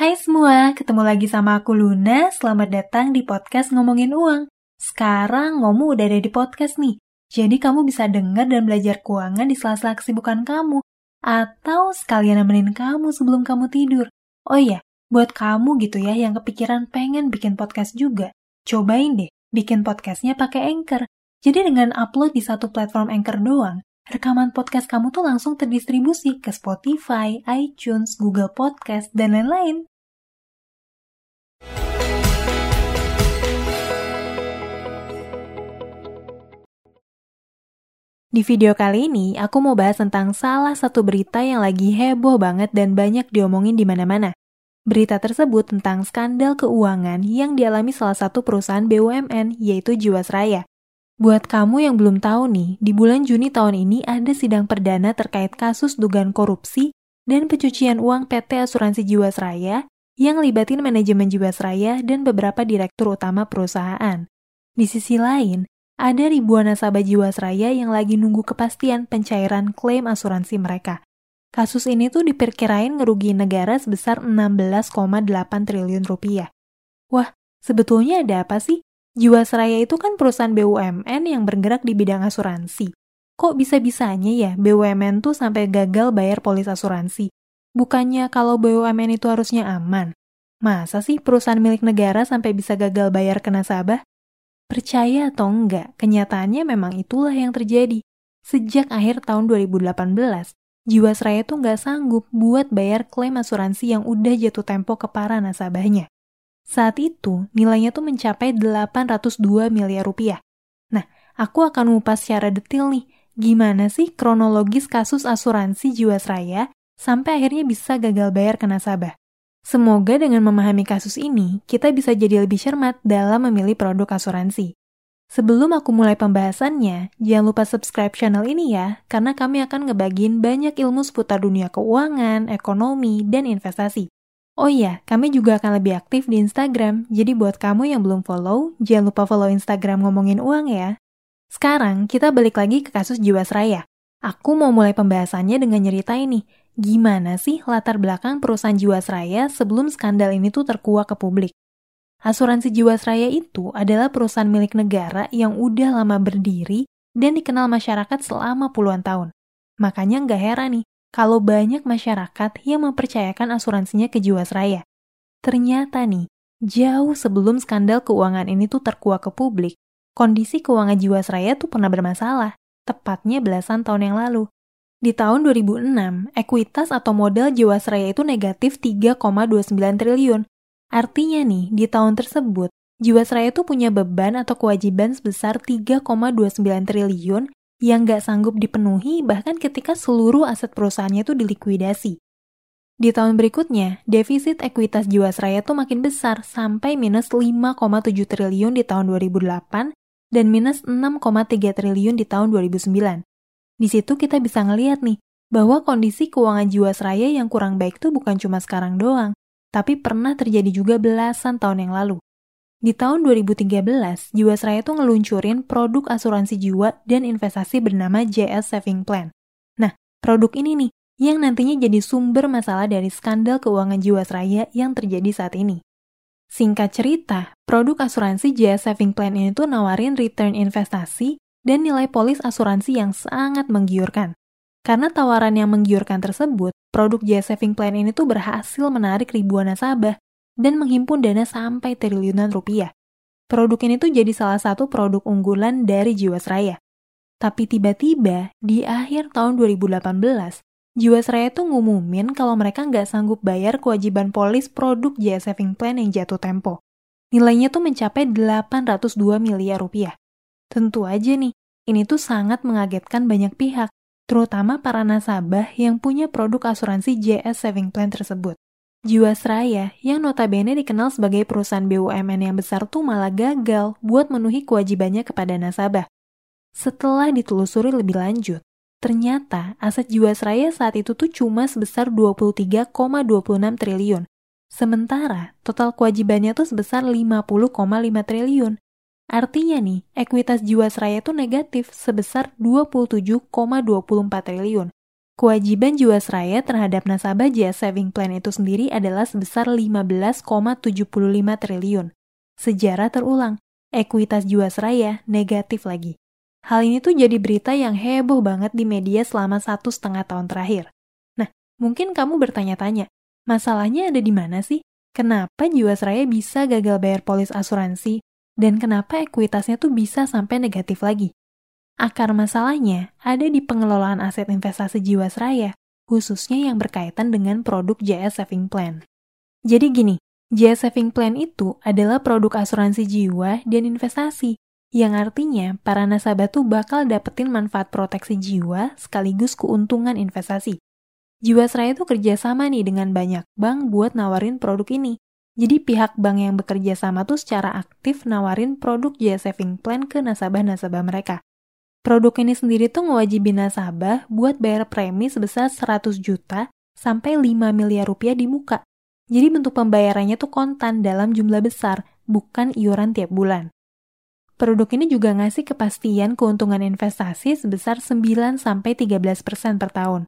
Hai semua, ketemu lagi sama aku Luna. Selamat datang di podcast Ngomongin Uang. Sekarang Ngomu udah ada di podcast nih. Jadi kamu bisa dengar dan belajar keuangan di sela-sela kesibukan kamu. Atau sekalian nemenin kamu sebelum kamu tidur. Oh iya, buat kamu gitu ya yang kepikiran pengen bikin podcast juga. Cobain deh, bikin podcastnya pakai Anchor. Jadi dengan upload di satu platform Anchor doang, rekaman podcast kamu tuh langsung terdistribusi ke Spotify, iTunes, Google Podcast, dan lain-lain. Di video kali ini, aku mau bahas tentang salah satu berita yang lagi heboh banget dan banyak diomongin di mana-mana. Berita tersebut tentang skandal keuangan yang dialami salah satu perusahaan BUMN, yaitu Jiwasraya. Buat kamu yang belum tahu nih, di bulan Juni tahun ini ada sidang perdana terkait kasus dugaan korupsi dan pencucian uang PT Asuransi Jiwasraya yang libatin manajemen Jiwasraya dan beberapa direktur utama perusahaan. Di sisi lain, ada ribuan nasabah Jiwasraya yang lagi nunggu kepastian pencairan klaim asuransi mereka. Kasus ini tuh diperkirain ngerugiin negara sebesar 16,8 triliun rupiah. Wah, sebetulnya ada apa sih? Jiwasraya itu kan perusahaan BUMN yang bergerak di bidang asuransi. Kok bisa-bisanya ya BUMN tuh sampai gagal bayar polis asuransi? Bukannya kalau BUMN itu harusnya aman? Masa sih perusahaan milik negara sampai bisa gagal bayar ke nasabah? Percaya atau enggak, kenyataannya memang itulah yang terjadi. Sejak akhir tahun 2018, Jiwasraya tuh nggak sanggup buat bayar klaim asuransi yang udah jatuh tempo ke para nasabahnya. Saat itu, nilainya tuh mencapai 802 miliar rupiah. Nah, aku akan ngupas secara detail nih, gimana sih kronologis kasus asuransi Jiwasraya sampai akhirnya bisa gagal bayar ke nasabah. Semoga dengan memahami kasus ini, kita bisa jadi lebih cermat dalam memilih produk asuransi. Sebelum aku mulai pembahasannya, jangan lupa subscribe channel ini ya, karena kami akan ngebagiin banyak ilmu seputar dunia keuangan, ekonomi, dan investasi. Oh iya, kami juga akan lebih aktif di Instagram, jadi buat kamu yang belum follow, jangan lupa follow Instagram ngomongin uang ya. Sekarang, kita balik lagi ke kasus Jiwasraya. Aku mau mulai pembahasannya dengan nyerita ini gimana sih latar belakang perusahaan Jiwasraya sebelum skandal ini tuh terkuak ke publik. Asuransi Jiwasraya itu adalah perusahaan milik negara yang udah lama berdiri dan dikenal masyarakat selama puluhan tahun. Makanya nggak heran nih kalau banyak masyarakat yang mempercayakan asuransinya ke Jiwasraya. Ternyata nih, jauh sebelum skandal keuangan ini tuh terkuak ke publik, kondisi keuangan Jiwasraya tuh pernah bermasalah, tepatnya belasan tahun yang lalu. Di tahun 2006, ekuitas atau modal Jiwasraya itu negatif 3,29 triliun. Artinya nih, di tahun tersebut, Jiwasraya itu punya beban atau kewajiban sebesar 3,29 triliun yang nggak sanggup dipenuhi bahkan ketika seluruh aset perusahaannya itu dilikuidasi. Di tahun berikutnya, defisit ekuitas Jiwasraya itu makin besar sampai minus 5,7 triliun di tahun 2008 dan minus 6,3 triliun di tahun 2009. Di situ kita bisa ngeliat nih, bahwa kondisi keuangan Jiwasraya yang kurang baik tuh bukan cuma sekarang doang, tapi pernah terjadi juga belasan tahun yang lalu. Di tahun 2013, Jiwasraya tuh ngeluncurin produk asuransi jiwa dan investasi bernama JS Saving Plan. Nah, produk ini nih yang nantinya jadi sumber masalah dari skandal keuangan Jiwasraya yang terjadi saat ini. Singkat cerita, produk asuransi JS Saving Plan ini tuh nawarin return investasi dan nilai polis asuransi yang sangat menggiurkan. Karena tawaran yang menggiurkan tersebut, produk Jaya Saving Plan ini tuh berhasil menarik ribuan nasabah dan menghimpun dana sampai triliunan rupiah. Produk ini tuh jadi salah satu produk unggulan dari Jiwasraya. Tapi tiba-tiba, di akhir tahun 2018, Jiwasraya tuh ngumumin kalau mereka nggak sanggup bayar kewajiban polis produk Jaya Saving Plan yang jatuh tempo. Nilainya tuh mencapai 802 miliar rupiah. Tentu aja nih, ini tuh sangat mengagetkan banyak pihak, terutama para nasabah yang punya produk asuransi JS Saving Plan tersebut. Jiwasraya, yang notabene dikenal sebagai perusahaan BUMN yang besar tuh malah gagal buat memenuhi kewajibannya kepada nasabah. Setelah ditelusuri lebih lanjut, ternyata aset Jiwasraya saat itu tuh cuma sebesar 23,26 triliun. Sementara total kewajibannya tuh sebesar 50,5 triliun. Artinya nih, ekuitas Jiwasraya itu negatif sebesar 27,24 triliun. kewajiban Jiwasraya terhadap nasabah JS Saving Plan itu sendiri adalah sebesar 15,75 triliun. Sejarah terulang, ekuitas Jiwasraya negatif lagi. Hal ini tuh jadi berita yang heboh banget di media selama satu setengah tahun terakhir. Nah, mungkin kamu bertanya-tanya, masalahnya ada di mana sih? Kenapa Jiwasraya bisa gagal bayar polis asuransi? Dan kenapa ekuitasnya tuh bisa sampai negatif lagi? Akar masalahnya ada di pengelolaan aset investasi Jiwasraya, khususnya yang berkaitan dengan produk JS Saving Plan. Jadi gini, JS Saving Plan itu adalah produk asuransi jiwa dan investasi, yang artinya para nasabah tuh bakal dapetin manfaat proteksi jiwa sekaligus keuntungan investasi. Jiwasraya tuh kerjasama nih dengan banyak bank buat nawarin produk ini. Jadi pihak bank yang bekerja sama tuh secara aktif nawarin produk JS Saving Plan ke nasabah-nasabah mereka. Produk ini sendiri tuh ngewajibin nasabah buat bayar premi sebesar 100 juta sampai 5 miliar rupiah di muka. Jadi bentuk pembayarannya tuh kontan dalam jumlah besar, bukan iuran tiap bulan. Produk ini juga ngasih kepastian keuntungan investasi sebesar 9 sampai 13% per tahun.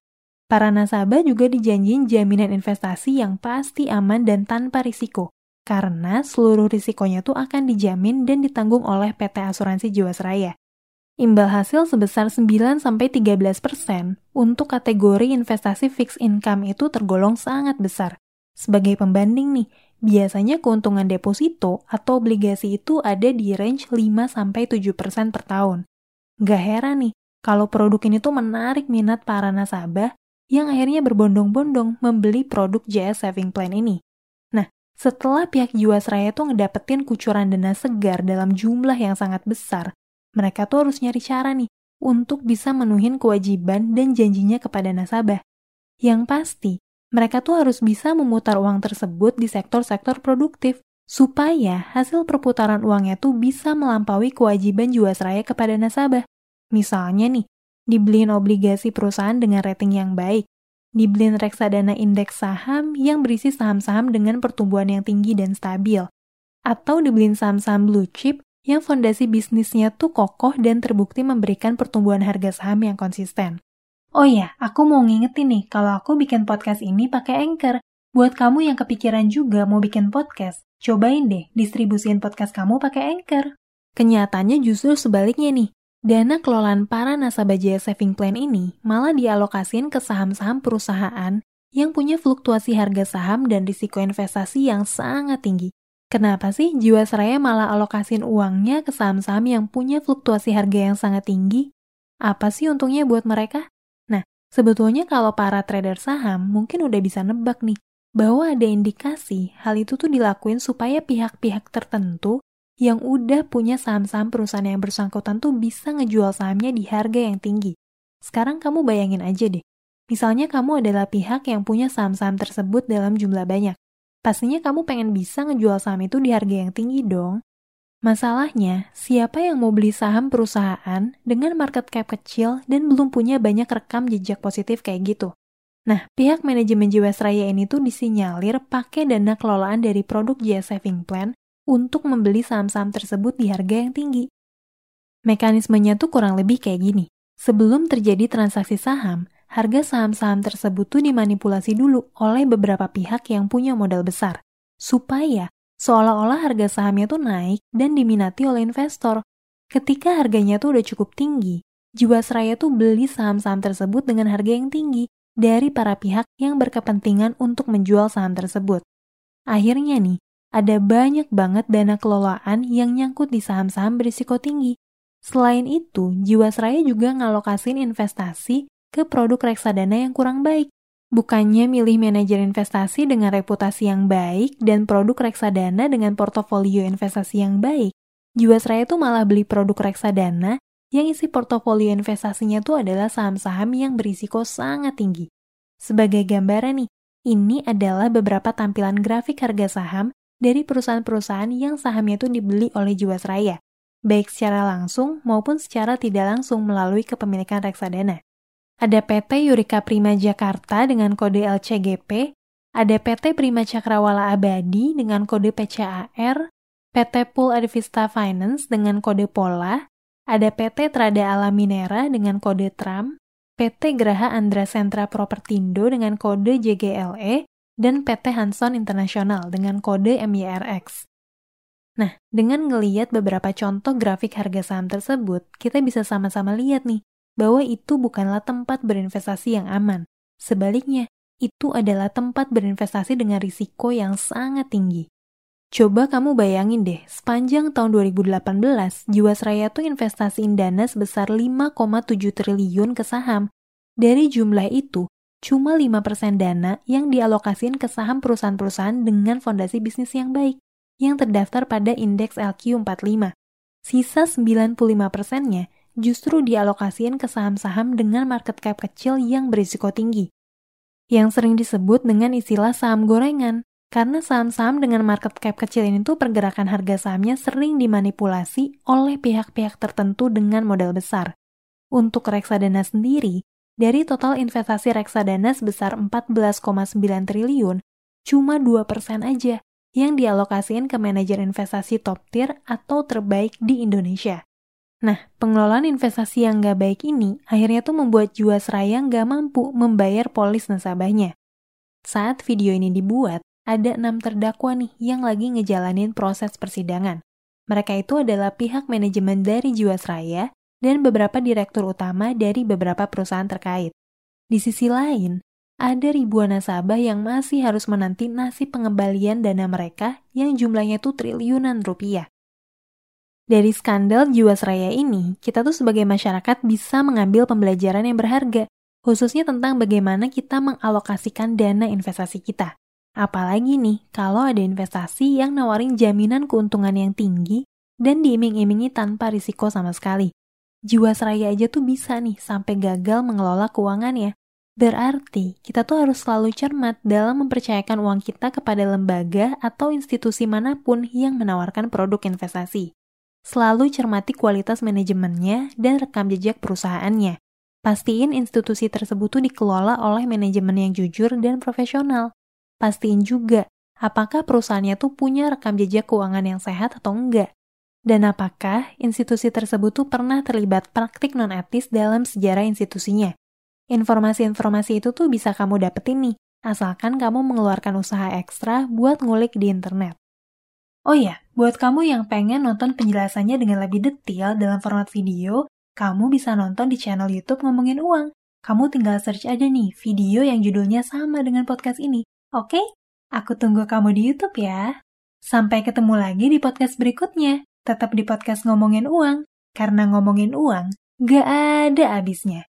Para nasabah juga dijanjiin jaminan investasi yang pasti aman dan tanpa risiko, karena seluruh risikonya tuh akan dijamin dan ditanggung oleh PT Asuransi Jiwasraya. Imbal hasil sebesar 9-13% untuk kategori investasi fixed income itu tergolong sangat besar. Sebagai pembanding nih, biasanya keuntungan deposito atau obligasi itu ada di range 5-7% per tahun. Gak heran nih, kalau produk ini tuh menarik minat para nasabah yang akhirnya berbondong-bondong membeli produk JS Saving Plan ini. Nah, setelah pihak Jiwasraya tuh ngedapetin kucuran dana segar dalam jumlah yang sangat besar, mereka tuh harus nyari cara nih untuk bisa menuhin kewajiban dan janjinya kepada nasabah. Yang pasti, mereka tuh harus bisa memutar uang tersebut di sektor-sektor produktif supaya hasil perputaran uangnya tuh bisa melampaui kewajiban Jiwasraya kepada nasabah. Misalnya nih, dibeliin obligasi perusahaan dengan rating yang baik, dibeliin reksadana indeks saham yang berisi saham-saham dengan pertumbuhan yang tinggi dan stabil, atau dibeliin saham-saham blue chip yang fondasi bisnisnya tuh kokoh dan terbukti memberikan pertumbuhan harga saham yang konsisten. Oh ya, aku mau ngingetin nih kalau aku bikin podcast ini pakai Anchor. Buat kamu yang kepikiran juga mau bikin podcast, cobain deh distribusin podcast kamu pakai Anchor. Kenyataannya justru sebaliknya nih. Dana kelolaan para nasabah Jaya Saving Plan ini malah dialokasin ke saham-saham perusahaan yang punya fluktuasi harga saham dan risiko investasi yang sangat tinggi. Kenapa sih Jiwasraya malah alokasin uangnya ke saham-saham yang punya fluktuasi harga yang sangat tinggi? Apa sih untungnya buat mereka? Nah, sebetulnya kalau para trader saham mungkin udah bisa nebak nih, bahwa ada indikasi hal itu tuh dilakuin supaya pihak-pihak tertentu yang udah punya saham-saham perusahaan yang bersangkutan tuh bisa ngejual sahamnya di harga yang tinggi. Sekarang kamu bayangin aja deh, misalnya kamu adalah pihak yang punya saham-saham tersebut dalam jumlah banyak pastinya kamu pengen bisa ngejual saham itu di harga yang tinggi dong. Masalahnya, siapa yang mau beli saham perusahaan dengan market cap kecil dan belum punya banyak rekam jejak positif kayak gitu? Nah, pihak manajemen Jiwasraya ini tuh disinyalir pakai dana kelolaan dari produk JS Saving Plan untuk membeli saham-saham tersebut di harga yang tinggi. Mekanismenya tuh kurang lebih kayak gini. Sebelum terjadi transaksi saham, harga saham-saham tersebut tuh dimanipulasi dulu oleh beberapa pihak yang punya modal besar, supaya seolah-olah harga sahamnya tuh naik dan diminati oleh investor. Ketika harganya tuh udah cukup tinggi, Jiwasraya tuh beli saham-saham tersebut dengan harga yang tinggi dari para pihak yang berkepentingan untuk menjual saham tersebut. Akhirnya nih, ada banyak banget dana kelolaan yang nyangkut di saham-saham berisiko tinggi. Selain itu, Jiwasraya juga ngalokasin investasi ke produk reksadana yang kurang baik. Bukannya milih manajer investasi dengan reputasi yang baik dan produk reksadana dengan portofolio investasi yang baik, Jiwasraya tuh malah beli produk reksadana yang isi portofolio investasinya tuh adalah saham-saham yang berisiko sangat tinggi. Sebagai gambaran nih, ini adalah beberapa tampilan grafik harga saham dari perusahaan-perusahaan yang sahamnya tuh dibeli oleh Jiwasraya, baik secara langsung maupun secara tidak langsung melalui kepemilikan reksadana. Ada PT Yurika Prima Jakarta dengan kode LCGP, ada PT Prima Cakrawala Abadi dengan kode PCAR, PT Pool Advista Finance dengan kode POLA, ada PT Trada Alam Minera dengan kode TRAM, PT Graha Andra Sentra Propertindo dengan kode JGLE, dan PT Hanson International dengan kode MYRX. Nah, dengan ngeliat beberapa contoh grafik harga saham tersebut, kita bisa sama-sama lihat nih, bahwa itu bukanlah tempat berinvestasi yang aman. Sebaliknya, itu adalah tempat berinvestasi dengan risiko yang sangat tinggi. Coba kamu bayangin deh, sepanjang tahun 2018, Jiwasraya tuh investasiin dana sebesar 5,7 triliun ke saham. Dari jumlah itu, cuma 5% dana yang dialokasiin ke saham perusahaan-perusahaan dengan fondasi bisnis yang baik, yang terdaftar pada indeks LQ45. Sisa 95%-nya justru dialokasiin ke saham-saham dengan market cap kecil yang berisiko tinggi yang sering disebut dengan istilah saham gorengan. Karena saham-saham dengan market cap kecil ini tuh pergerakan harga sahamnya sering dimanipulasi oleh pihak-pihak tertentu dengan modal besar. Untuk reksadana sendiri, dari total investasi reksadana sebesar 14,9 triliun, cuma 2% aja yang dialokasiin ke manajer investasi top tier atau terbaik di Indonesia. Nah, pengelolaan investasi yang nggak baik ini akhirnya tuh membuat Jiwasraya nggak mampu membayar polis nasabahnya. Saat video ini dibuat, ada enam terdakwa nih yang lagi ngejalanin proses persidangan. Mereka itu adalah pihak manajemen dari Jiwasraya dan beberapa direktur utama dari beberapa perusahaan terkait. Di sisi lain, ada ribuan nasabah yang masih harus menanti nasib pengembalian dana mereka yang jumlahnya tuh triliunan rupiah. Dari skandal Jiwasraya ini, kita tuh sebagai masyarakat bisa mengambil pembelajaran yang berharga, khususnya tentang bagaimana kita mengalokasikan dana investasi kita. Apalagi nih, kalau ada investasi yang nawarin jaminan keuntungan yang tinggi dan diiming-imingi tanpa risiko sama sekali. Jiwasraya aja tuh bisa nih sampai gagal mengelola keuangannya. Berarti, kita tuh harus selalu cermat dalam mempercayakan uang kita kepada lembaga atau institusi mana pun yang menawarkan produk investasi. Selalu cermati kualitas manajemennya dan rekam jejak perusahaannya. Pastiin institusi tersebut tuh dikelola oleh manajemen yang jujur dan profesional. Pastiin juga apakah perusahaannya tuh punya rekam jejak keuangan yang sehat atau enggak. Dan apakah institusi tersebut tuh pernah terlibat praktik non-etis dalam sejarah institusinya. Informasi-informasi itu tuh bisa kamu dapetin nih, asalkan kamu mengeluarkan usaha ekstra buat ngulik di internet. Oh iya, buat kamu yang pengen nonton penjelasannya dengan lebih detail dalam format video, kamu bisa nonton di channel YouTube Ngomongin Uang. Kamu tinggal search aja nih video yang judulnya sama dengan podcast ini. Oke? Aku tunggu kamu di YouTube ya. Sampai ketemu lagi di podcast berikutnya. Tetap di podcast Ngomongin Uang. Karena ngomongin uang, gak ada abisnya.